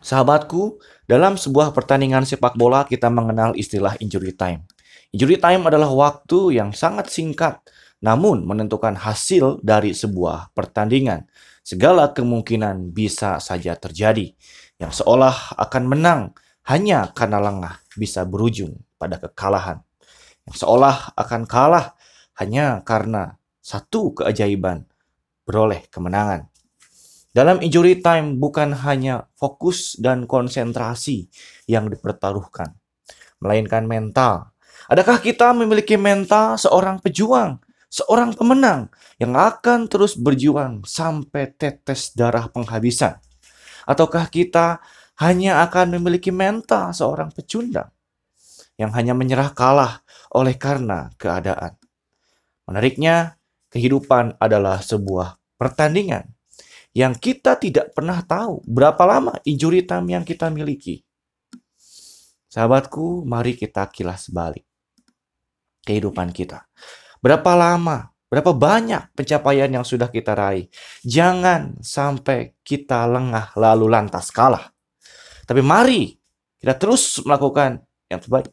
Sahabatku, dalam sebuah pertandingan sepak bola kita mengenal istilah injury time. Injury time adalah waktu yang sangat singkat namun menentukan hasil dari sebuah pertandingan. Segala kemungkinan bisa saja terjadi. Yang seolah akan menang hanya karena lengah bisa berujung pada kekalahan. Yang seolah akan kalah hanya karena satu keajaiban beroleh kemenangan. Dalam injury time bukan hanya fokus dan konsentrasi yang dipertaruhkan, melainkan mental. Adakah kita memiliki mental seorang pejuang, seorang pemenang yang akan terus berjuang sampai tetes darah penghabisan? Ataukah kita hanya akan memiliki mental seorang pecundang yang hanya menyerah kalah oleh karena keadaan? Menariknya, kehidupan adalah sebuah pertandingan yang kita tidak pernah tahu berapa lama injury time yang kita miliki. Sahabatku, mari kita kilas balik kehidupan kita. Berapa lama, berapa banyak pencapaian yang sudah kita raih. Jangan sampai kita lengah lalu lantas kalah. Tapi mari kita terus melakukan yang terbaik.